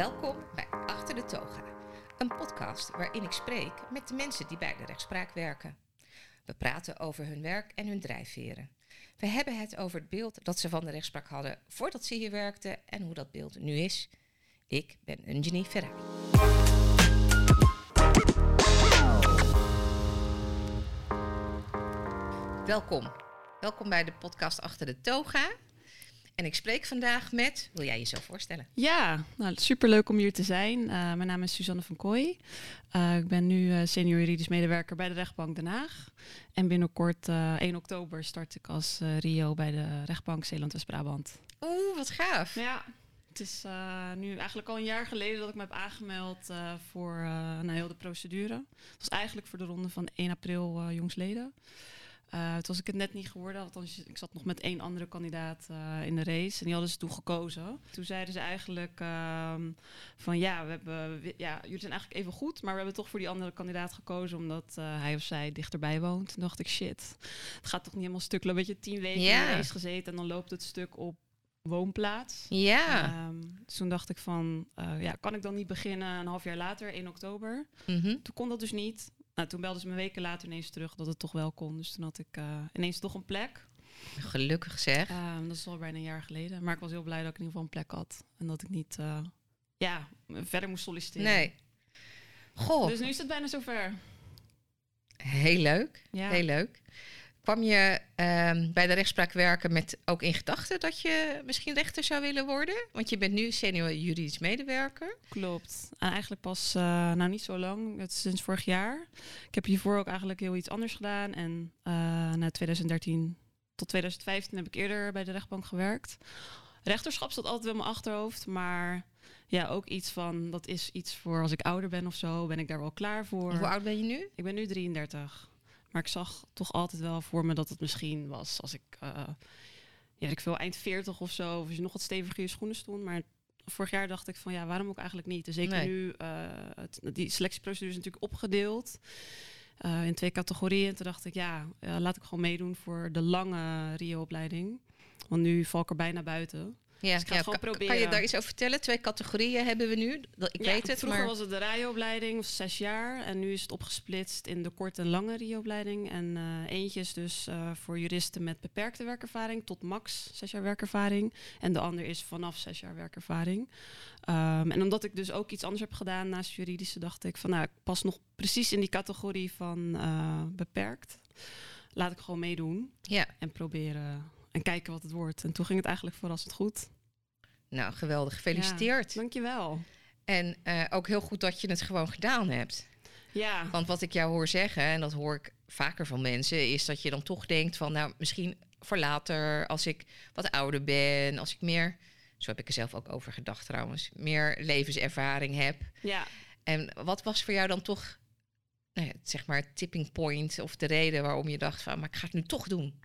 Welkom bij Achter de Toga, een podcast waarin ik spreek met de mensen die bij de rechtspraak werken. We praten over hun werk en hun drijfveren. We hebben het over het beeld dat ze van de rechtspraak hadden voordat ze hier werkten en hoe dat beeld nu is. Ik ben Unjini Ferrari. Welkom. Welkom bij de podcast Achter de Toga. En ik spreek vandaag met, wil jij jezelf voorstellen? Ja, nou, superleuk om hier te zijn. Uh, mijn naam is Suzanne van Kooi. Uh, ik ben nu uh, senior juridisch medewerker bij de rechtbank Den Haag. En binnenkort 1 oktober start ik als Rio bij de rechtbank Zeeland-West-Brabant. Oeh, wat gaaf. Ja, het is nu eigenlijk al een jaar geleden dat ik me heb aangemeld voor nou, heel de procedure. Het was eigenlijk voor de ronde van 1 april jongsleden. Uh, toen was ik het net niet geworden. Althans, ik zat nog met één andere kandidaat uh, in de race. En die hadden ze toen gekozen. Toen zeiden ze eigenlijk uh, van ja, we hebben, ja, jullie zijn eigenlijk even goed. Maar we hebben toch voor die andere kandidaat gekozen. Omdat eh, hij of zij dichterbij woont. Toen dacht ik, shit. Het gaat toch niet helemaal stuk. Een beetje tien weken yeah. in de race gezeten. En dan loopt het stuk op woonplaats. Ja. Um, dus toen dacht ik van, ja, kan ik dan niet beginnen een half jaar later, 1 oktober? Mm -hmm. Toen kon dat dus niet. Nou, toen belden ze me weken later ineens terug dat het toch wel kon. Dus toen had ik uh, ineens toch een plek. Gelukkig zeg. Uh, dat is al bijna een jaar geleden. Maar ik was heel blij dat ik in ieder geval een plek had. En dat ik niet uh, ja, verder moest solliciteren. Nee. Goh. Dus nu is het bijna zover. Heel leuk. Ja. Heel leuk. Kwam je um, bij de rechtspraak werken met ook in gedachten dat je misschien rechter zou willen worden? Want je bent nu senior juridisch medewerker. Klopt. En eigenlijk pas, uh, nou niet zo lang, het is sinds vorig jaar. Ik heb hiervoor ook eigenlijk heel iets anders gedaan. En uh, na 2013 tot 2015 heb ik eerder bij de rechtbank gewerkt. Rechterschap zat altijd in mijn achterhoofd, maar ja, ook iets van, dat is iets voor als ik ouder ben of zo, ben ik daar wel klaar voor. Hoe oud ben je nu? Ik ben nu 33. Maar ik zag toch altijd wel voor me dat het misschien was als ik, uh, ja, ik veel eind 40 of zo, of als je nog wat steviger in je schoenen stond. Maar vorig jaar dacht ik van ja, waarom ook eigenlijk niet? Dus zeker nee. nu, uh, het, die selectieprocedure is natuurlijk opgedeeld uh, in twee categorieën. En toen dacht ik ja, laat ik gewoon meedoen voor de lange Rio-opleiding. Want nu val ik er bijna buiten. Ja, dus ik ga ja, het gewoon kan, proberen. kan je daar iets over vertellen? Twee categorieën hebben we nu. Ik ja, weet het, vroeger maar... was het de RIO-opleiding, zes jaar. En nu is het opgesplitst in de korte en lange RIO-opleiding. En uh, eentje is dus uh, voor juristen met beperkte werkervaring tot max zes jaar werkervaring. En de ander is vanaf zes jaar werkervaring. Um, en omdat ik dus ook iets anders heb gedaan naast juridische, dacht ik van nou, ik pas nog precies in die categorie van uh, beperkt. Laat ik gewoon meedoen ja. en proberen en kijken wat het wordt. En toen ging het eigenlijk verrassend goed. Nou, geweldig. Gefeliciteerd. Ja, dankjewel. En uh, ook heel goed dat je het gewoon gedaan hebt. Ja. Want wat ik jou hoor zeggen, en dat hoor ik vaker van mensen, is dat je dan toch denkt van, nou, misschien voor later, als ik wat ouder ben, als ik meer, zo heb ik er zelf ook over gedacht trouwens, meer levenservaring heb. Ja. En wat was voor jou dan toch, nou ja, zeg maar, tipping point of de reden waarom je dacht van, maar ik ga het nu toch doen?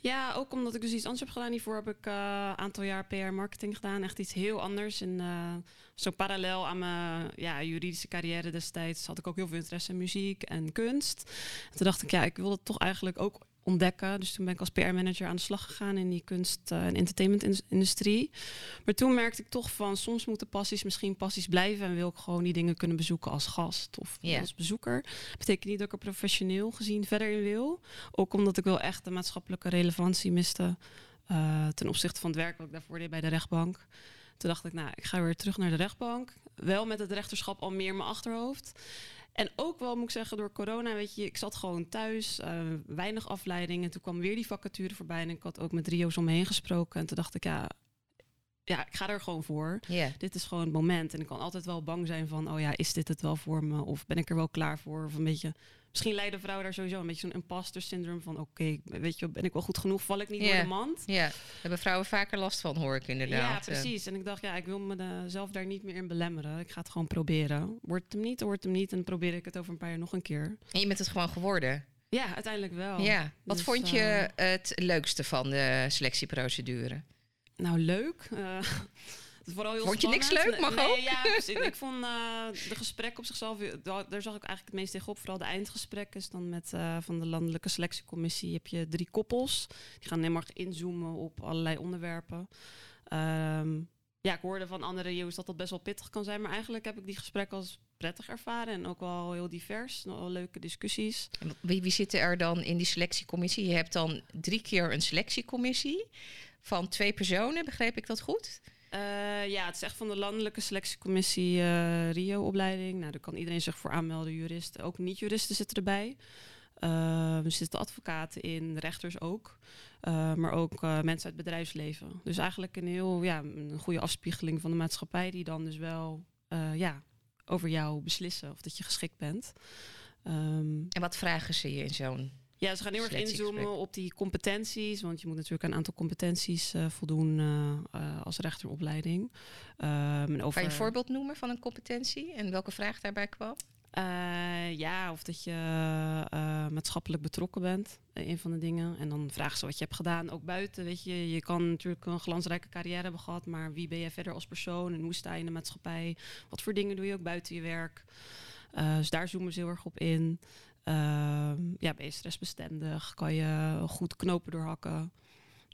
Ja, ook omdat ik dus iets anders heb gedaan. Hiervoor heb ik een uh, aantal jaar PR-marketing gedaan. Echt iets heel anders. En uh, zo parallel aan mijn ja, juridische carrière destijds had ik ook heel veel interesse in muziek en kunst. En toen dacht ik, ja, ik wil het toch eigenlijk ook ontdekken. Dus toen ben ik als PR-manager aan de slag gegaan in die kunst- uh, en entertainment-industrie. Maar toen merkte ik toch van soms moeten passies misschien passies blijven en wil ik gewoon die dingen kunnen bezoeken als gast of als bezoeker. Betekent niet dat ik er professioneel gezien verder in wil. Ook omdat ik wel echt de maatschappelijke relevantie miste uh, ten opzichte van het werk wat ik daarvoor deed bij de rechtbank. Toen dacht ik, nou, ik ga weer terug naar de rechtbank. Wel met het rechterschap al meer in mijn achterhoofd. En ook wel, moet ik zeggen, door corona, weet je, ik zat gewoon thuis, uh, weinig afleiding. En toen kwam weer die vacature voorbij en ik had ook met Rio's om me heen gesproken. En toen dacht ik, ja, ja, ik ga er gewoon voor. Dit is gewoon het moment. En ik kan altijd wel bang zijn van, oh ja, is dit het wel voor me? Of ben ik er wel klaar voor? Of een beetje, misschien leiden vrouwen daar sowieso een beetje zo'n imposter syndroom van, oké, okay, weet je, ben ik wel goed genoeg? Val ik niet Ja. door de mand? Ja, hebben vrouwen vaker last van, hoor ik inderdaad. Ja, precies. En ik dacht, ja, ik wil mezelf daar niet meer in belemmeren. Ik ga het gewoon proberen. Wordt het hem niet, wordt hem niet. En dan probeer ik het over een paar jaar nog een keer. En je bent het gewoon geworden. Ja, uiteindelijk wel. ja. Wat Dus, vond je eh, het leukste van de selectieprocedure? Nou, leuk. Eh, vooral heel Vond je niks leuk? Mag nee, ook. Ja, dus ik, ik vond eh, de gesprekken op zichzelf, daar, daar zag ik eigenlijk het meest tegenop. Vooral de eindgesprekken is dan met eh, van de landelijke selectiecommissie heb je drie koppels. Die gaan helemaal inzoomen op allerlei onderwerpen. Ehm, ja, ik hoorde van andere JO's dat dat best wel pittig kan zijn. Maar eigenlijk heb ik die gesprekken als prettig ervaren. En ook wel heel divers. Wel leuke discussies. Wie, wie zitten er dan in die selectiecommissie? Je hebt dan drie keer een selectiecommissie van twee personen, begreep ik dat goed? Eh, ja, het is echt van de landelijke selectiecommissie eh, Rio-opleiding. Nou, daar kan iedereen zich voor aanmelden, juristen. Ook niet-juristen zitten erbij. Eh, er zitten advocaten in, rechters ook. Maar ook mensen uit het bedrijfsleven. Dus eigenlijk een heel ja, een goede afspiegeling van de maatschappij... die dan dus wel ja, over jou beslissen of dat je geschikt bent. Ehm, En wat vragen ze je in zo'n... ja, ze gaan heel erg inzoomen op die competenties. Want je moet natuurlijk aan een aantal competenties eh, voldoen eh, eh, als rechteropleiding. Ehm, en over, Kan je een voorbeeld noemen van een competentie en welke vraag daarbij kwam? Ja, of dat je maatschappelijk betrokken bent. Een van de dingen. En dan vragen ze wat je hebt gedaan, ook buiten. Weet je, je kan natuurlijk een glansrijke carrière hebben gehad, maar wie ben je verder als persoon en hoe sta je in de maatschappij? Wat voor dingen doe je ook buiten je werk? Dus daar zoomen ze heel erg op in. Ehm, ja, ben je stressbestendig? Kan je goed knopen doorhakken?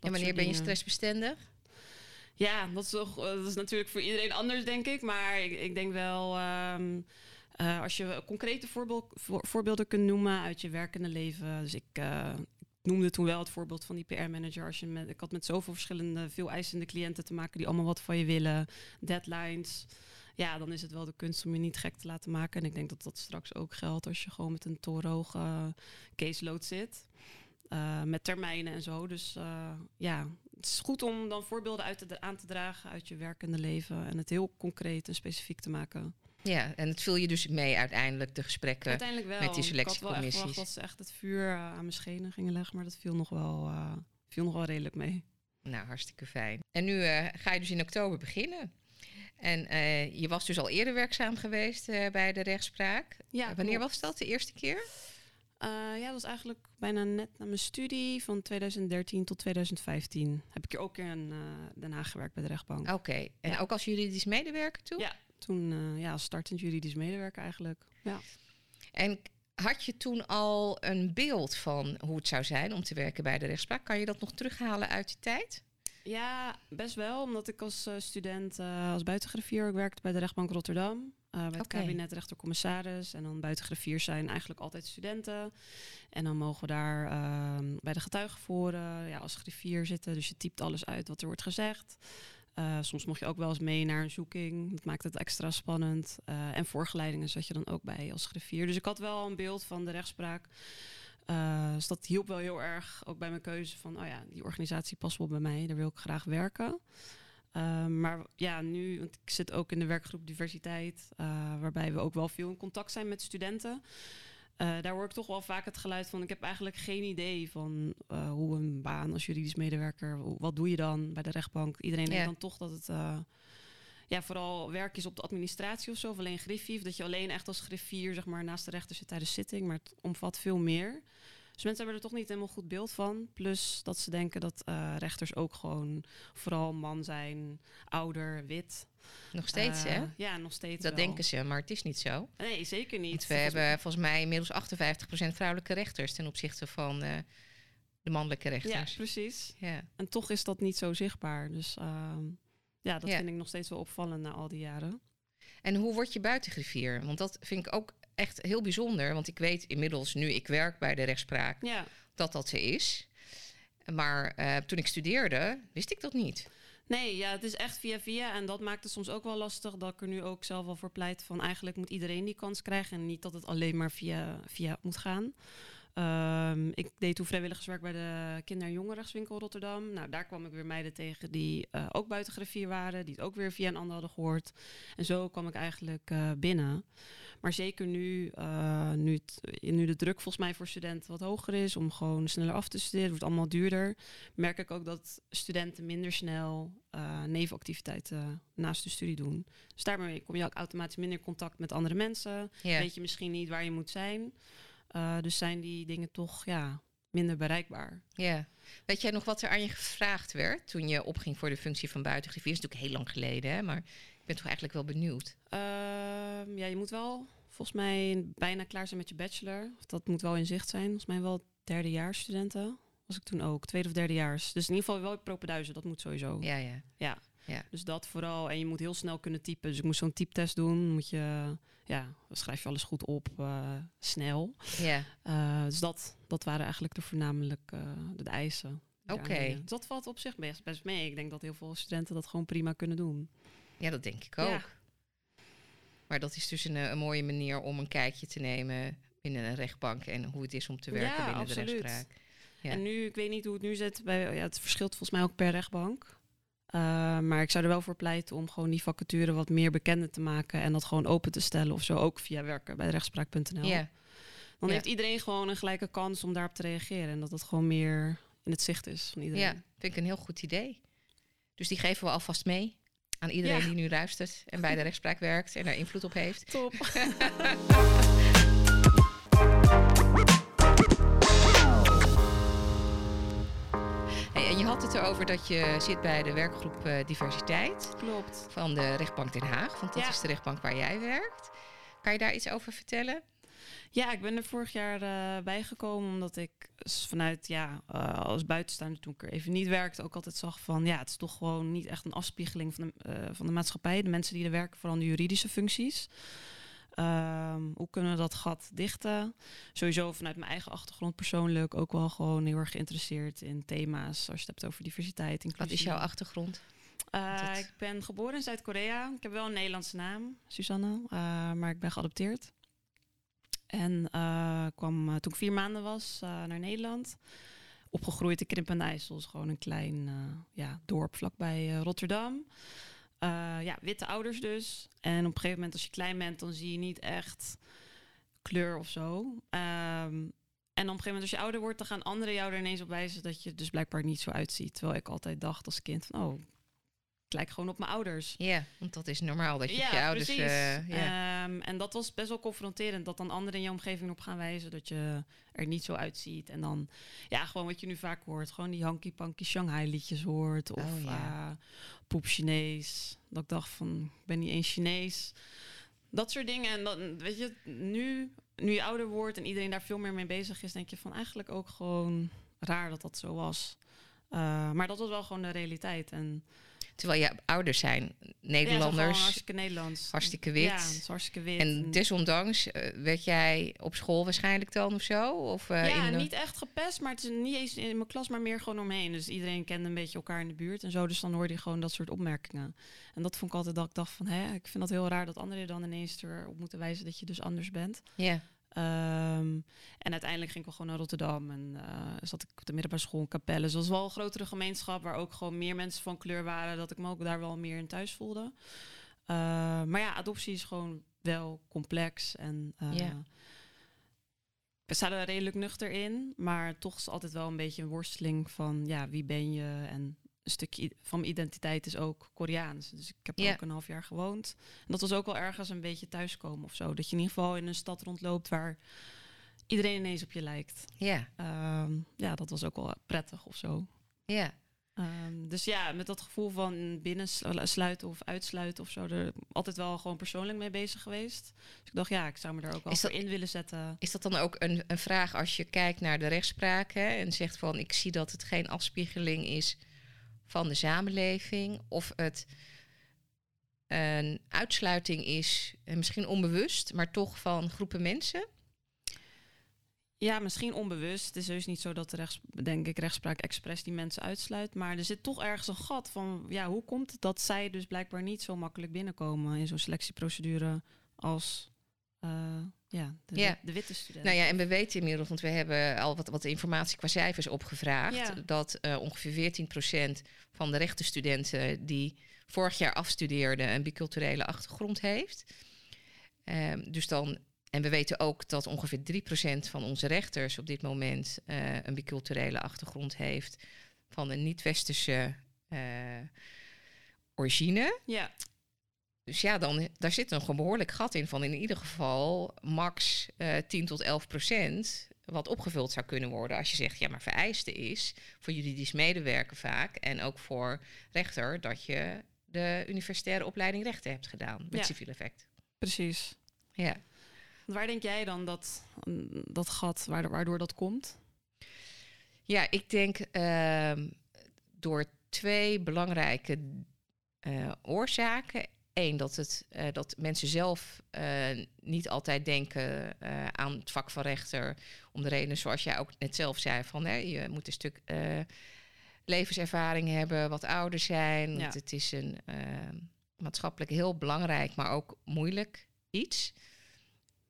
En wanneer ben je stressbestendig? Ja, dat is, toch, eh, dat is natuurlijk voor iedereen anders, denk ik. Maar ik, ik denk wel, ehm, eh, als je concrete voorbeeld, voor- voorbeelden kunt noemen uit je werkende leven. Dus ik, eh, noemde toen wel het voorbeeld van die PR-manager. Als je met, ik had met zoveel verschillende, veel eisende cliënten te maken die allemaal wat van je willen. Deadlines. Ja, dan is het wel de kunst om je niet gek te laten maken. En ik denk dat dat straks ook geldt als je gewoon met een torenhoge caseload zit. Eh, met termijnen en zo. Dus eh, ja, het is goed om dan voorbeelden uit te, aan te dragen uit je werkende leven. En het heel concreet en specifiek te maken. Ja, en het viel je dus mee uiteindelijk, de gesprekken. Uiteindelijk wel. met die Ik had wel echt selectiecommissies. dat ze echt het vuur eh, aan mijn schenen gingen leggen. Maar dat viel nog wel, viel nog wel redelijk mee. Nou, hartstikke fijn. En nu ga je dus in oktober beginnen. En eh, je was dus al eerder werkzaam geweest eh, bij de rechtspraak. Ja, Eh, Wanneer was dat? De eerste keer? Ja, dat was eigenlijk bijna net na mijn studie van 2013 tot 2015. Heb ik hier ook in uh, Den Haag gewerkt bij de rechtbank. Oké. En Ja. ook als juridisch medewerker toen? Ja. Toen ja, als startend juridisch medewerker eigenlijk. Ja. En had je toen al een beeld van hoe het zou zijn om te werken bij de rechtspraak? Kan je dat nog terughalen uit die tijd? Ja, best wel. Omdat ik als eh, student eh, als buitengriffier ook werkte bij de rechtbank Rotterdam. eh, bij het Oké. kabinet rechtercommissaris. En dan buitengriffiers zijn eigenlijk altijd studenten. En dan mogen we daar ehm, bij de getuigenvoren ja, als griffier zitten. Dus je typt alles uit wat er wordt gezegd. Soms mocht je ook wel eens mee naar een zoeking. Dat maakt het extra spannend. Eh, en voorgeleidingen zat je dan ook bij als griffier. Dus ik had wel een beeld van de rechtspraak. Eh, dus dat hielp wel heel erg, ook bij mijn keuze van, oh ja, die organisatie past wel bij mij, daar wil ik graag werken. Eh, maar ja, nu, want ik zit ook in de werkgroep diversiteit, eh, waarbij we ook wel veel in contact zijn met studenten. Daar hoor ik toch wel vaak het geluid van, ik heb eigenlijk geen idee van hoe een baan als juridisch medewerker, wat doe je dan bij de rechtbank? Iedereen denkt dan toch dat het ja, vooral werk is op de administratie of zo, of alleen griffier. Dat je alleen echt als griffier zeg maar, naast de rechter zit tijdens zitting, maar het omvat veel meer. Dus mensen hebben er toch niet helemaal goed beeld van. Plus dat ze denken dat eh, rechters ook gewoon vooral man zijn, ouder, wit. Nog steeds, Eh, hè? Ja, nog steeds Dat wel. denken ze, maar het is niet zo. Nee, zeker niet. Want we Volgens- hebben volgens mij inmiddels 58% vrouwelijke rechters ten opzichte van eh, de mannelijke Ja, rechters. precies. Ja. En toch is dat niet zo zichtbaar. Dus ehm, ja, dat Ja. vind ik nog steeds wel opvallend na al die jaren. En hoe word je buitengriffier? Want dat vind ik ook echt heel bijzonder. Want ik weet inmiddels, nu ik werk bij de rechtspraak, Ja, dat dat zo is. Maar eh, toen ik studeerde, wist ik dat niet. Nee, ja, het is echt via via. En dat maakt het soms ook wel lastig dat ik er nu ook zelf al voor pleit van eigenlijk moet iedereen die kans krijgen. En niet dat het alleen maar via, via moet gaan. Ehm, ik deed toen vrijwilligerswerk bij de kinder- en jongerenrechtswinkel Rotterdam. Nou, daar kwam ik weer meiden tegen die eh, ook buiten griffier waren. Die het ook weer via een ander hadden gehoord. En zo kwam ik eigenlijk eh, binnen. Maar zeker nu, eh, nu, het, nu de druk volgens mij voor studenten wat hoger is... om gewoon sneller af te studeren, het wordt allemaal duurder merk ik ook dat studenten minder snel nevenactiviteiten naast de studie doen. Dus daarmee kom je ook automatisch minder in contact met andere mensen. Weet je misschien niet waar je moet zijn. Eh, dus zijn die dingen toch ja, minder bereikbaar. ja. Weet jij nog wat er aan je gevraagd werd toen je opging voor de functie van buitengriffier? Dat is natuurlijk heel lang geleden, hè? maar ik ben toch eigenlijk wel benieuwd. Ehm, ja, je moet wel volgens mij bijna klaar zijn met je bachelor. Of dat moet wel in zicht zijn. Volgens mij wel derdejaarsstudenten. Was ik toen ook, tweede of derdejaars. Dus in ieder geval wel propenduizen, dat moet sowieso. Ja, ja. Ja. Ja. Dus dat vooral. En je moet heel snel kunnen typen. Dus ik moest zo'n typtest doen. Moet je, ja, dan schrijf je alles goed op, eh, snel. Ja. Eh, dus dat, dat waren eigenlijk de voornamelijk eh, de eisen. Oké. Dus dat valt op zich best, best mee. Ik denk dat heel veel studenten dat gewoon prima kunnen doen. ja, dat denk ik ook. Ja. Maar dat is dus een, een mooie manier om een kijkje te nemen binnen een rechtbank en hoe het is om te werken Ja, binnen absoluut. de rechtspraak. Ja. En nu, ik weet niet hoe het nu zit. Bij, ja, het verschilt volgens mij ook per rechtbank. Eh, maar ik zou er wel voor pleiten om gewoon die vacature wat meer bekender te maken. En dat gewoon open te stellen of zo. Ook via werken bij rechtspraak.nl. Dan heeft iedereen gewoon een gelijke kans om daarop te reageren. En dat het gewoon meer in het zicht is van iedereen. ja, vind ik een heel goed idee. Dus die geven we alvast mee aan iedereen Ja. die nu luistert en bij de rechtspraak werkt en daar invloed op heeft. Top. je had het erover dat je zit bij de werkgroep eh, diversiteit Klopt. van de rechtbank Den Haag, want dat Ja. is de rechtbank waar jij werkt. Kan je daar iets over vertellen? Ja, ik ben er vorig jaar eh, bijgekomen omdat ik vanuit, ja, eh, als buitenstaander toen ik er even niet werkte, ook altijd zag van, ja, het is toch gewoon niet echt een afspiegeling van de, van de maatschappij. De mensen die er werken, vooral de juridische functies. Ehm, hoe kunnen we dat gat dichten? Sowieso vanuit mijn eigen achtergrond persoonlijk ook wel gewoon heel erg geïnteresseerd in thema's als je het hebt over diversiteit, Wat inclusie. is jouw achtergrond? Eh, Dat- Ik ben geboren in Zuid-Korea. Ik heb wel een Nederlandse naam, Susanne, eh, maar ik ben geadopteerd. En eh, kwam toen ik vier maanden was naar Nederland. Opgegroeid in Krimpen en IJssel, is gewoon een klein ja, dorp vlakbij Rotterdam. Eh, ja, witte ouders dus. En op een gegeven moment als je klein bent, dan zie je niet echt kleur of zo. Ehm, en op een gegeven moment als je ouder wordt, dan gaan anderen jou er ineens op wijzen dat je dus blijkbaar niet zo uitziet. Terwijl ik altijd dacht als kind van, oh, ik lijk gewoon op mijn ouders. Ja, want dat is normaal dat je op je ouders... precies. eh, ja. Ehm, en dat was best wel confronterend. Dat dan anderen in je omgeving op gaan wijzen dat je er niet zo uitziet. En dan, ja, gewoon wat je nu vaak hoort. Gewoon die hanky panky Shanghai liedjes hoort. Of Oh, ja. eh, poep Chinees. Dat ik dacht van, ik ben niet eens Chinees. Dat soort dingen. En dan, weet je, nu, nu je ouder wordt en iedereen daar veel meer mee bezig is, denk je van eigenlijk ook gewoon raar dat dat zo was. Eh, maar dat was wel gewoon de realiteit. En Terwijl je ouders zijn ja, Nederlanders, gewoon hartstikke Nederlands. hartstikke wit. Ja, hartstikke wit. En desondanks eh, werd jij op school waarschijnlijk dan of zo? Of, eh, ja, in de- niet echt gepest, maar het is niet eens in mijn klas, maar meer gewoon omheen. Dus iedereen kende een beetje elkaar in de buurt en zo. Dus dan hoorde je gewoon dat soort opmerkingen. En dat vond ik altijd dat ik dacht van, hè, ik vind dat heel raar dat anderen dan ineens erop moeten wijzen dat je dus anders bent. Ja, Ehm, en uiteindelijk ging ik wel gewoon naar Rotterdam en eh, zat ik op de middelbare school in Capelle. Dus was wel een grotere gemeenschap waar ook gewoon meer mensen van kleur waren, dat ik me ook daar wel meer in thuis voelde. Eh, maar ja, adoptie is gewoon wel complex en eh, we staan er redelijk nuchter in, maar toch is altijd wel een beetje een worsteling van ja, wie ben je en stukje i- van mijn identiteit is ook Koreaans. Dus ik heb ook een half jaar gewoond. En dat was ook wel ergens een beetje thuiskomen of zo. Dat je in ieder geval in een stad rondloopt waar iedereen ineens op je lijkt. ja, Ehm, ja, dat was ook wel prettig of zo. ja. Ehm, dus ja, met dat gevoel van binnensluiten of uitsluiten of zo, er altijd wel gewoon persoonlijk mee bezig geweest. Dus ik dacht, ja, ik zou me daar ook wel voor in willen zetten. Is dat dan ook een, een vraag als je kijkt naar de rechtspraak hè, en zegt van ik zie dat het geen afspiegeling is van de samenleving of het een uitsluiting is, en misschien onbewust, maar toch van groepen mensen? Ja, misschien onbewust. Het is dus niet zo dat de rechts, denk ik, rechtspraak expres die mensen uitsluit. Maar er zit toch ergens een gat van, ja, hoe komt het dat zij dus blijkbaar niet zo makkelijk binnenkomen in zo'n selectieprocedure als eh, ja, de, Ja. de witte student? Nou ja, en we weten inmiddels, want we hebben al wat, wat informatie qua cijfers opgevraagd, Ja. dat eh, ongeveer 14% van de rechtenstudenten die vorig jaar afstudeerden een biculturele achtergrond heeft. Ehm, dus dan, en we weten ook dat ongeveer 3% van onze rechters op dit moment eh, een biculturele achtergrond heeft van een niet-westerse eh, origine. Ja, Dus ja, dan, daar zit een behoorlijk gat in van in ieder geval max eh 10 tot 11 procent. Wat opgevuld zou kunnen worden als je zegt, ja, maar vereiste is voor juridisch medewerker vaak en ook voor rechter dat je de universitaire opleiding rechten hebt gedaan met Ja. civiel effect. precies. Ja. Waar denk jij dan dat, dat gat, waardoor, dat komt? ja, ik denk ehm, door twee belangrijke eh, oorzaken. Eén, dat, het, eh, dat mensen zelf eh, niet altijd denken eh, aan het vak van rechter. Om de redenen zoals jij ook net zelf zei: van hè, je moet een stuk levenservaring hebben, wat ouder zijn. Ja. Want het is een maatschappelijk heel belangrijk, maar ook moeilijk iets.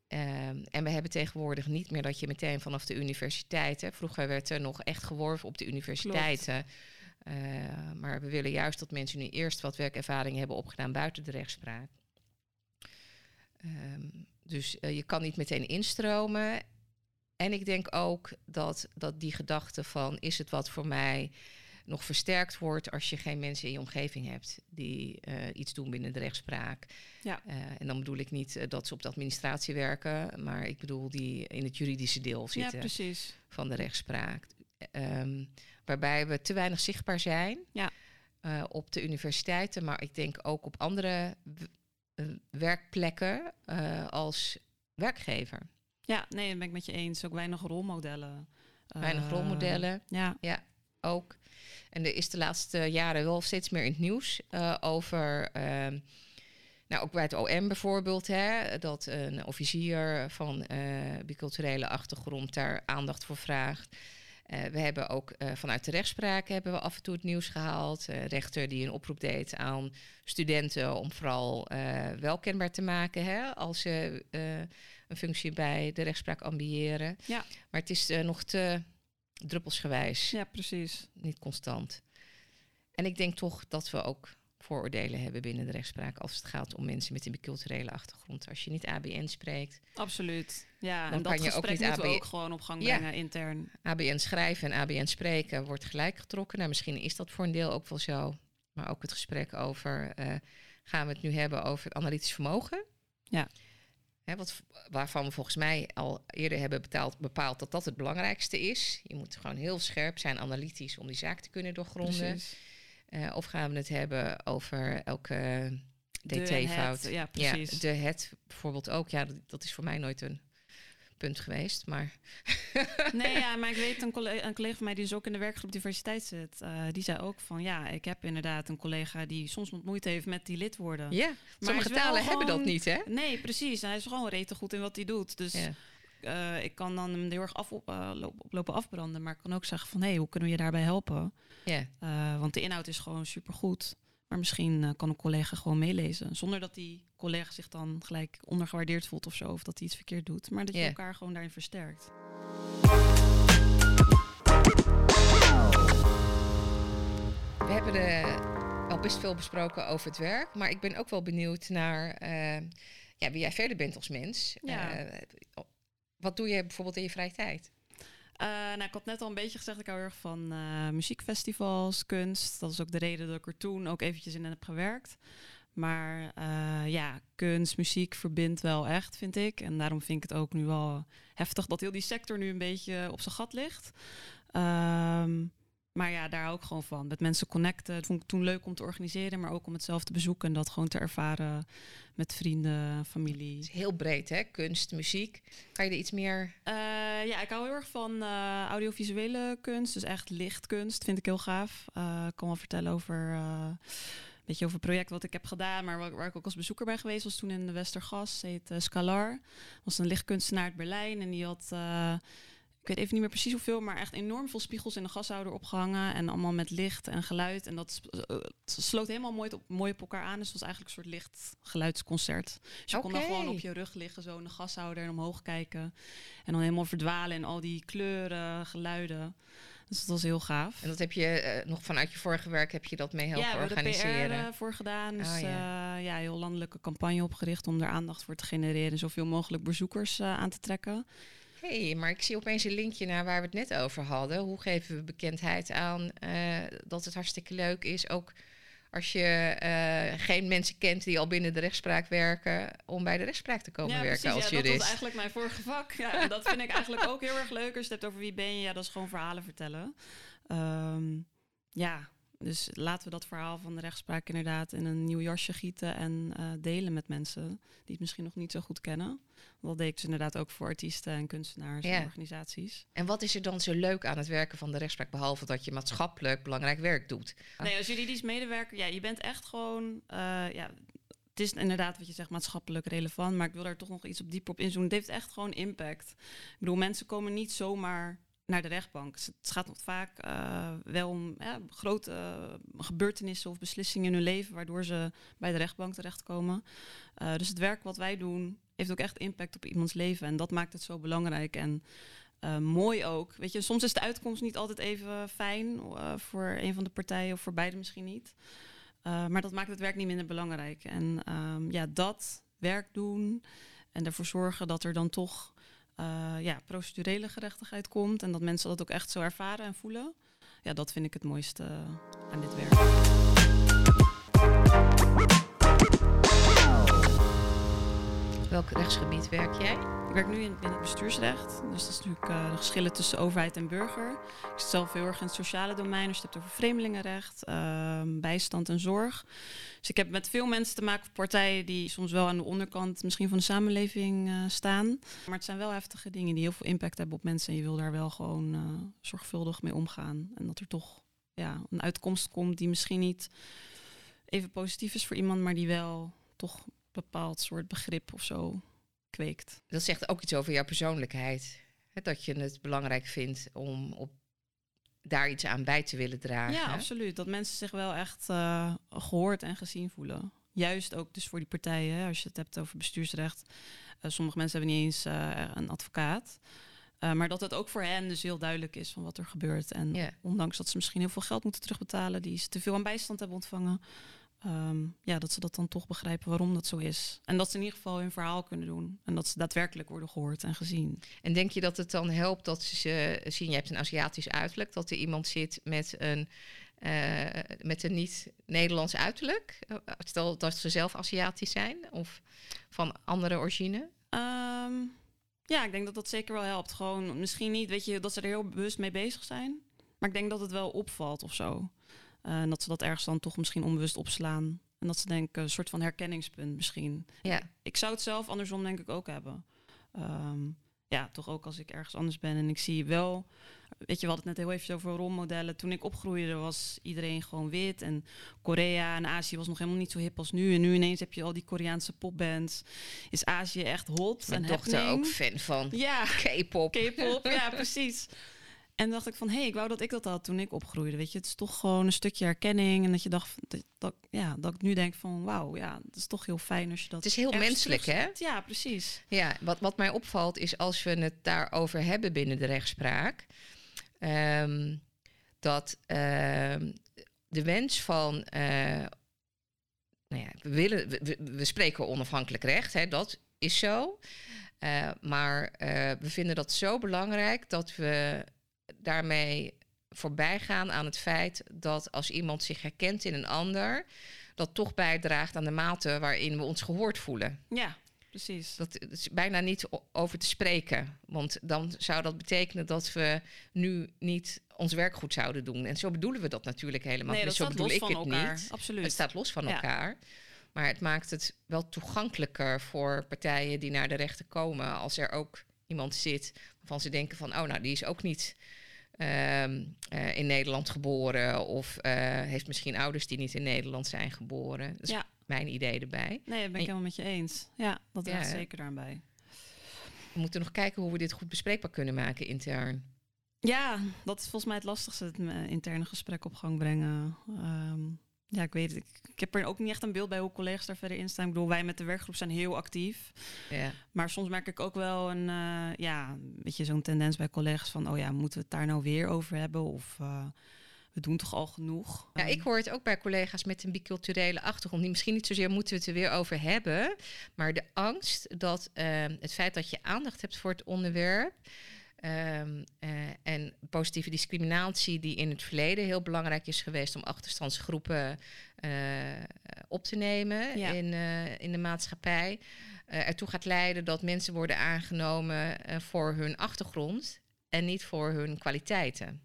Ehm, en we hebben tegenwoordig niet meer dat je meteen vanaf de universiteit. Hè, vroeger werd er nog echt geworven op de universiteiten. Eh, maar we willen juist dat mensen nu eerst wat werkervaring hebben opgedaan buiten de rechtspraak. Ehm, dus eh, je kan niet meteen instromen. En ik denk ook dat, dat die gedachte van is het wat voor mij nog versterkt wordt als je geen mensen in je omgeving hebt die eh, iets doen binnen de rechtspraak. Ja. En dan bedoel ik niet dat ze op de administratie werken, maar ik bedoel die in het juridische deel Ja, zitten precies. van de rechtspraak. Ehm, waarbij we te weinig zichtbaar zijn Ja. eh, op de universiteiten, maar ik denk ook op andere eh, werkplekken eh, als werkgever. Ja, nee, dat ben ik met je eens. Ook weinig rolmodellen. Weinig rolmodellen Ja, ook. En er is de laatste jaren wel steeds meer in het nieuws over. ehm, nou, ook bij het OM bijvoorbeeld, hè, dat een officier van eh, biculturele achtergrond daar aandacht voor vraagt. Eh, we hebben ook eh, vanuit de rechtspraak hebben we af en toe het nieuws gehaald. Een rechter die een oproep deed aan studenten om vooral eh, wel kenbaar te maken hè, als ze eh, een functie bij de rechtspraak ambiëren. Ja. Maar het is eh, nog te druppelsgewijs ja, precies. niet constant. En ik denk toch dat we ook vooroordelen hebben binnen de rechtspraak als het gaat om mensen met een biculturele achtergrond. Als je niet ABN spreekt, Absoluut. Ja, Dan en dat kan je ook niet moeten we AB ook gewoon op gang Ja. brengen intern. ABN schrijven en ABN spreken wordt gelijk getrokken. Nou, misschien is dat voor een deel ook wel zo. Maar ook het gesprek over, eh, gaan we het nu hebben over het analytisch vermogen? Ja. Hè, wat, waarvan we volgens mij al eerder hebben betaald, bepaald dat dat het belangrijkste is. Je moet gewoon heel scherp zijn, analytisch, om die zaak te kunnen doorgronden. Precies. Eh, of gaan we het hebben over elke dt-fout? Ja, precies. Ja, de het bijvoorbeeld ook. Ja, dat, dat is voor mij nooit een punt geweest. Maar Nee, ja, maar ik weet een collega, een collega van mij die dus ook in de werkgroep diversiteit zit. eh, die zei ook van ja, ik heb inderdaad een collega die soms moeite heeft met die lidwoorden. ja, hij sommige talen hebben dat niet, hè? Nee, precies. Hij is gewoon rete goed in wat hij doet. Dus Ja. Eh, ik kan dan hem heel erg af, op, eh, oplopen afbranden. Maar ik kan ook zeggen van hé, hey, hoe kunnen we je daarbij helpen? Ja. Eh, want de inhoud is gewoon supergoed. Maar misschien kan een collega gewoon meelezen. Zonder dat die collega zich dan gelijk ondergewaardeerd voelt of zo. Of dat hij iets verkeerd doet. Maar dat je elkaar gewoon daarin versterkt. We hebben er al best veel besproken over het werk. Maar ik ben ook wel benieuwd naar ja, wie jij verder bent als mens. Ja. Wat doe je bijvoorbeeld in je vrije tijd? Eh, nou, ik had net al een beetje gezegd, ik hou erg van eh, muziekfestivals, kunst. Dat is ook de reden dat ik er toen ook eventjes in heb gewerkt. Maar eh, ja, kunst, muziek verbindt wel echt, vind ik. En daarom vind ik het ook nu wel heftig dat heel die sector nu een beetje op zijn gat ligt. Ehm, maar ja, daar hou ik gewoon van. Met mensen connecten. Dat vond ik toen leuk om te organiseren, maar ook om het zelf te bezoeken en dat gewoon te ervaren met vrienden, familie. Het is heel breed, hè? Kunst, muziek. Kan je er iets meer... Eh, ja, ik hou heel erg van eh, audiovisuele kunst. Dus echt lichtkunst vind ik heel gaaf. Eh, ik kan wel vertellen over, een beetje over een project wat ik heb gedaan. Maar waar, waar ik ook als bezoeker ben geweest was toen in de Westergas. Heet Scalar. was een lichtkunstenaar uit Berlijn. En die had... ik weet even niet meer precies hoeveel, maar echt enorm veel spiegels in de gashouder opgehangen. En allemaal met licht en geluid. En dat eh, sloot helemaal mooi op, mooi op elkaar aan. Dus het was eigenlijk een soort licht geluidsconcert. Dus je kon dan gewoon op je rug liggen, zo in de gashouder en omhoog kijken. En dan helemaal verdwalen in al die kleuren, geluiden. Dus dat was heel gaaf. En dat heb je eh, nog vanuit je vorige werk heb je dat mee helpen ja, er organiseren. PR eh, voor gedaan. Dus Oh, ja. ja, heel landelijke campagne opgericht om daar aandacht voor te genereren en zoveel mogelijk bezoekers aan te trekken. Hey, maar ik zie opeens een linkje naar waar we het net over hadden. Hoe geven we bekendheid aan eh, dat het hartstikke leuk is, ook als je eh, geen mensen kent die al binnen de rechtspraak werken, om bij de rechtspraak te komen ja, werken precies, als ja, dat was eigenlijk mijn vorige vak. Ja, en dat vind ik eigenlijk ook heel erg leuk. Als je het hebt over wie ben je, ja, dat is gewoon verhalen vertellen. Ehm, ja, Dus laten we dat verhaal van de rechtspraak inderdaad in een nieuw jasje gieten en uh, delen met mensen die het misschien nog niet zo goed kennen. Dat deed ik dus inderdaad ook voor artiesten en kunstenaars en organisaties. En wat is er dan zo leuk aan het werken van de rechtspraak, behalve dat je maatschappelijk belangrijk werk doet? Nee, als juridisch medewerker, ja, je bent echt gewoon, uh, ja, het is inderdaad wat je zegt maatschappelijk relevant, maar ik wil daar toch nog iets op dieper op inzoomen. Het heeft echt gewoon impact. Ik bedoel, mensen komen niet zomaar naar de rechtbank. Het gaat vaak uh, wel om grote gebeurtenissen of beslissingen in hun leven, waardoor ze bij de rechtbank terechtkomen. Uh, dus het werk wat wij doen heeft ook echt impact op iemands leven en dat maakt het zo belangrijk en mooi ook. Weet je, soms is de uitkomst niet altijd even fijn voor een van de partijen of voor beide misschien niet. maar dat maakt het werk niet minder belangrijk. En um, ja, dat werk doen en ervoor zorgen dat er dan toch uh, ja, procedurele gerechtigheid komt en dat mensen dat ook echt zo ervaren en voelen. Ja, dat vind ik het mooiste aan dit werk. Welk rechtsgebied werk jij? Ik werk nu in, het bestuursrecht. Dus dat is natuurlijk uh, de geschillen tussen overheid en burger. Ik zit zelf heel erg in het sociale domein. Dus je hebt over vreemdelingenrecht, uh, bijstand en zorg. Dus ik heb met veel mensen te maken, partijen die soms wel aan de onderkant misschien van de samenleving uh, staan. Maar het zijn wel heftige dingen die heel veel impact hebben op mensen. En je wil daar wel gewoon uh, zorgvuldig mee omgaan. En dat er toch ja, een uitkomst komt die misschien niet even positief is voor iemand, maar die wel toch een bepaald soort begrip of zo kweekt. Dat zegt ook iets over jouw persoonlijkheid. Hè, dat je het belangrijk vindt om op daar iets aan bij te willen dragen. Ja, absoluut. Dat mensen zich wel echt uh, gehoord en gezien voelen. Juist ook dus voor die partijen, hè, als je het hebt over bestuursrecht. Uh, sommige mensen hebben niet eens uh, een advocaat. maar dat het ook voor hen dus heel duidelijk is van wat er gebeurt. En yeah. ondanks dat ze misschien heel veel geld moeten terugbetalen, die ze te veel aan bijstand hebben ontvangen, Um, ja, dat ze dat dan toch begrijpen waarom dat zo is. En dat ze in ieder geval hun verhaal kunnen doen. En dat ze daadwerkelijk worden gehoord en gezien. En denk je dat het dan helpt dat ze zien, je hebt een Aziatisch uiterlijk, dat er iemand zit met een, uh, met een niet-Nederlands uiterlijk? Stel dat ze zelf Aziatisch zijn of van andere origine? Um, ja, ik denk dat dat zeker wel helpt. Gewoon misschien niet, weet je, dat ze er heel bewust mee bezig zijn. Maar ik denk dat het wel opvalt of zo. Uh, en dat ze dat ergens dan toch misschien onbewust opslaan. En dat ze denken, een soort van herkenningspunt misschien. Ja. Ik zou het zelf andersom denk ik ook hebben. Um, ja, toch ook als ik ergens anders ben en ik zie wel... Weet je, we hadden het net heel even over rolmodellen. Toen ik opgroeide was iedereen gewoon wit. En Korea en Azië was nog helemaal niet zo hip als nu. En nu ineens heb je al die Koreaanse popbands. Is Azië echt hot Mijn en dochter happening. ook fan van Ja, K-pop. K-pop, ja, precies. En dacht ik van, hé, hey, ik wou dat ik dat had toen ik opgroeide. Weet je, het is toch gewoon een stukje herkenning. En dat je dacht, dat, dat ja, dat ik nu denk van, wauw, ja, het is toch heel fijn als je dat... Het is heel menselijk, hè? Ja, precies. Ja, wat, wat mij opvalt is als we het daarover hebben binnen de rechtspraak... Um, dat um, de wens van... Uh, nou ja, we, willen, we, we spreken onafhankelijk recht, hè, dat is zo. Uh, maar uh, we vinden dat zo belangrijk dat we daarmee voorbij gaan aan het feit dat als iemand zich herkent in een ander, dat toch bijdraagt aan de mate waarin we ons gehoord voelen. Ja, precies. Dat is bijna niet over te spreken. Want dan zou dat betekenen dat we nu niet ons werk goed zouden doen. En zo bedoelen we dat natuurlijk helemaal nee. Dat zo bedoel los ik van het elkaar. niet. Absoluut. Het staat los van Ja. elkaar. Maar het maakt het wel toegankelijker voor partijen die naar de rechter komen. Als er ook iemand zit waarvan ze denken van... oh, nou, die is ook niet ehm, eh, in Nederland geboren... of eh, heeft misschien ouders die niet in Nederland zijn geboren. Dat is Ja. mijn idee erbij. Nee, dat ben ik En- helemaal met je eens. Ja, dat draagt zeker daarbij. We moeten nog kijken hoe we dit goed bespreekbaar kunnen maken intern. Ja, dat is volgens mij het lastigste, het eh, interne gesprek op gang brengen. Ehm, ja, ik weet het. Ik, heb er ook niet echt een beeld bij hoe collega's daar verder in staan. Ik bedoel, wij met de werkgroep zijn heel actief. Maar soms merk ik ook wel een, eh, ja, weet je, zo'n tendens bij collega's van, oh ja, moeten we het daar nou weer over hebben? Of eh, we doen toch al genoeg? Ja, ik hoor het ook bij collega's met een biculturele achtergrond. Die misschien niet zozeer moeten we het er weer over hebben. Maar de angst dat ehm, het feit dat je aandacht hebt voor het onderwerp. Ehm, eh, en positieve discriminatie, die in het verleden heel belangrijk is geweest om achterstandsgroepen eh, op te nemen Ja. in, eh, in de maatschappij. ertoe gaat leiden dat mensen worden aangenomen voor hun achtergrond en niet voor hun kwaliteiten.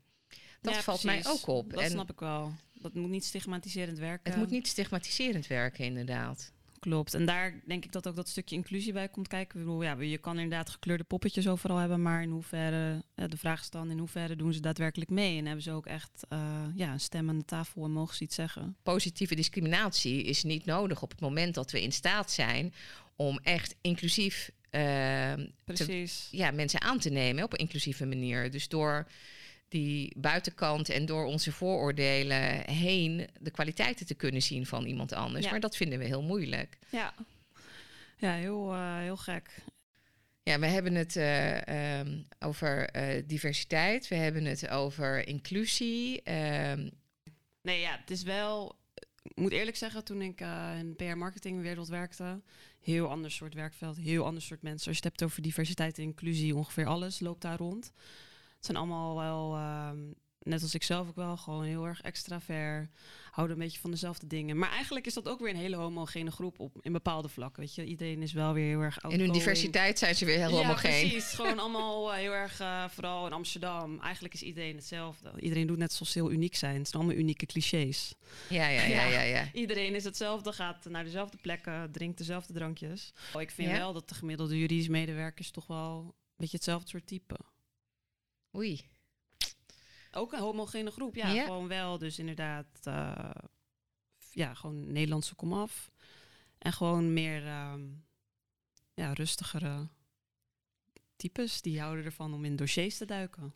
Dat ja, valt mij ook op. Dat en snap ik wel. Dat moet niet stigmatiserend werken. Het moet niet stigmatiserend werken, inderdaad. Klopt. En daar denk ik dat ook dat stukje inclusie bij komt kijken. Ik bedoel, ja, je kan inderdaad gekleurde poppetjes overal hebben, maar in hoeverre, de vraag is dan, in hoeverre doen ze daadwerkelijk mee? En hebben ze ook echt uh, ja, een stem aan de tafel en mogen ze iets zeggen? Positieve discriminatie is niet nodig op het moment dat we in staat zijn om echt inclusief uh, Precies. ja, mensen aan te nemen op een inclusieve manier. Dus door die buitenkant en door onze vooroordelen heen de kwaliteiten te kunnen zien van iemand anders. Maar dat vinden we heel moeilijk. Ja, ja heel, uh, heel gek. Ja, we hebben het uh, um, over uh, diversiteit, we hebben het over inclusie. Um. Nee, ja, het is wel. Ik moet eerlijk zeggen, toen ik in de PR-marketingwereld werkte, heel ander soort werkveld, heel ander soort mensen. Als je het hebt over diversiteit en inclusie, ongeveer alles loopt daar rond. Zijn allemaal wel, ehm, net als ik zelf ook wel, gewoon heel erg extravert. Houden een beetje van dezelfde dingen. Maar eigenlijk is dat ook weer een hele homogene groep op in bepaalde vlakken. Weet je, iedereen is wel weer heel erg. In hun diversiteit zijn ze weer heel ja, homogeen. Precies, gewoon allemaal uh, heel erg, uh, vooral in Amsterdam. Eigenlijk is iedereen hetzelfde. Iedereen doet net zoals ze heel uniek zijn. Het zijn allemaal unieke clichés. Ja, ja, ja, ja. ja, Iedereen is hetzelfde, gaat naar dezelfde plekken, drinkt dezelfde drankjes. Oh, ik vind wel dat de gemiddelde juridische medewerkers toch wel een beetje hetzelfde soort type. Oei. Ook een homogene groep, ja, Gewoon wel, dus inderdaad, uh, ja, gewoon Nederlandse komaf. En gewoon meer, uh, ja, rustigere types. Die houden ervan om in dossiers te duiken.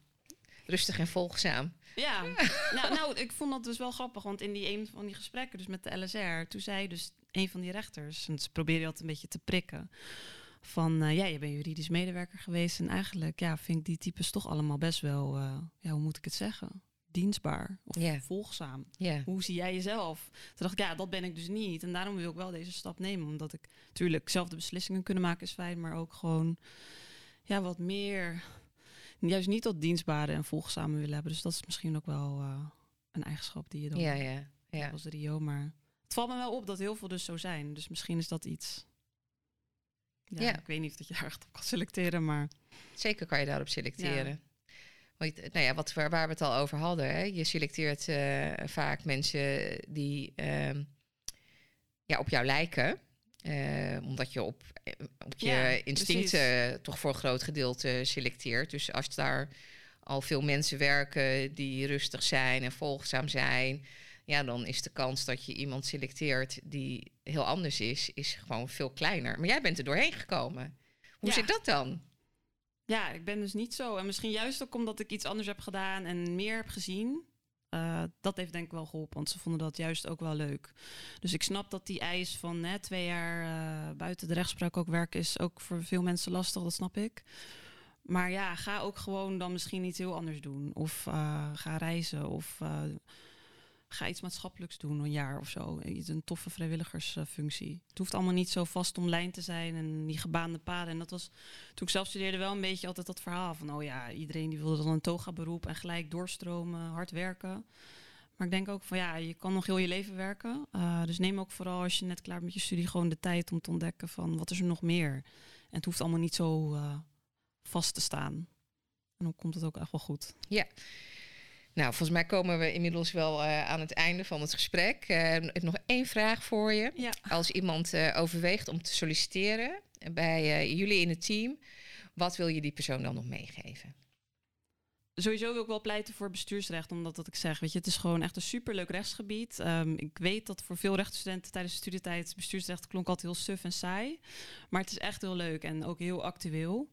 Rustig en volgzaam. Ja, nou, nou, ik vond dat dus wel grappig. Want in die een van die gesprekken, dus met de LSR, toen zei dus een van die rechters, en ze probeerde altijd een beetje te prikken van uh, ja, je bent juridisch medewerker geweest. En eigenlijk ja, vind ik die types toch allemaal best wel, uh, ja, hoe moet ik het zeggen? Dienstbaar of yeah. volgzaam. Yeah. Hoe zie jij jezelf? Toen dacht ik, ja, dat ben ik dus niet. En daarom wil ik wel deze stap nemen. Omdat ik natuurlijk zelf de beslissingen kunnen maken is fijn, maar ook gewoon ja, wat meer. Juist niet dat dienstbare en volgzame willen hebben. Dus dat is misschien ook wel uh, een eigenschap die je dan. Ja, ja, ja. Als Rio, maar het valt me wel op dat heel veel dus zo zijn. Dus misschien is dat iets ja, ja, Ik weet niet of dat je daar echt op kan selecteren, maar... Zeker kan je daarop selecteren. Ja. nou ja, wat, waar, waar, we het al over hadden. Hè? Je selecteert uh, vaak mensen die uh, ja, op jou lijken. Uh, omdat je op, eh, op je ja, instincten toch voor een groot gedeelte selecteert. Dus als daar al veel mensen werken die rustig zijn en volgzaam zijn ja, dan is de kans dat je iemand selecteert die heel anders is, is gewoon veel kleiner. Maar jij bent er doorheen gekomen. Hoe ja. zit dat dan? Ja, ik ben dus niet zo. En misschien juist ook omdat ik iets anders heb gedaan en meer heb gezien. Uh, dat heeft denk ik wel geholpen, want ze vonden dat juist ook wel leuk. Dus ik snap dat die eis van hè, twee jaar uh, buiten de rechtspraak ook werken is ook voor veel mensen lastig, dat snap ik. Maar ja, ga ook gewoon dan misschien iets heel anders doen. Of uh, ga reizen. Of ga iets maatschappelijks doen, een jaar of zo. Een toffe vrijwilligersfunctie. Het hoeft allemaal niet zo vast om lijn te zijn en die gebaande paden. En dat was toen ik zelf studeerde wel een beetje altijd dat verhaal van, oh ja, iedereen die wilde dan een toga beroep en gelijk doorstromen, hard werken. Maar ik denk ook van ja, je kan nog heel je leven werken. Uh, dus neem ook vooral als je net klaar bent met je studie gewoon de tijd om te ontdekken van wat is er nog meer. En het hoeft allemaal niet zo uh, vast te staan. En dan komt het ook echt wel goed. Ja. Nou, volgens mij komen we inmiddels wel uh, aan het einde van het gesprek. Uh, nog één vraag voor je. Ja. Als iemand uh, overweegt om te solliciteren bij jullie in het team, wat wil je die persoon dan nog meegeven? Sowieso wil ik wel pleiten voor bestuursrecht, omdat dat ik zeg, weet je, het is gewoon echt een superleuk rechtsgebied. Um, ik weet dat voor veel rechtsstudenten tijdens de studietijd bestuursrecht klonk altijd heel suf en saai, maar het is echt heel leuk en ook heel actueel.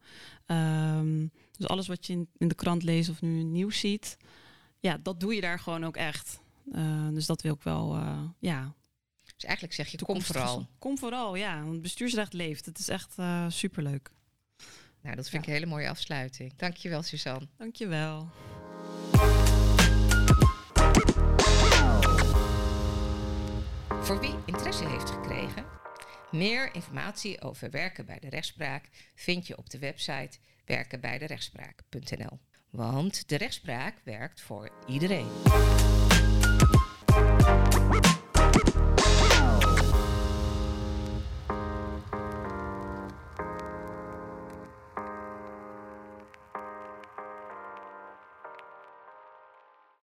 Um, dus alles wat je in, in de krant leest of nu nieuws ziet, ja, dat doe je daar gewoon ook echt. Uh, dus dat wil ik wel, uh, ja. Dus eigenlijk zeg je, kom vooral. Kom vooral, ja. Want bestuursrecht leeft. Het is echt uh, superleuk. Nou, dat vind ja. ik een hele mooie afsluiting. Dankjewel, Suzanne. Dankjewel. Voor wie interesse heeft gekregen, meer informatie over werken bij de rechtspraak vind je op de website werkenbijderechtspraak.nl. Want de rechtspraak werkt voor iedereen.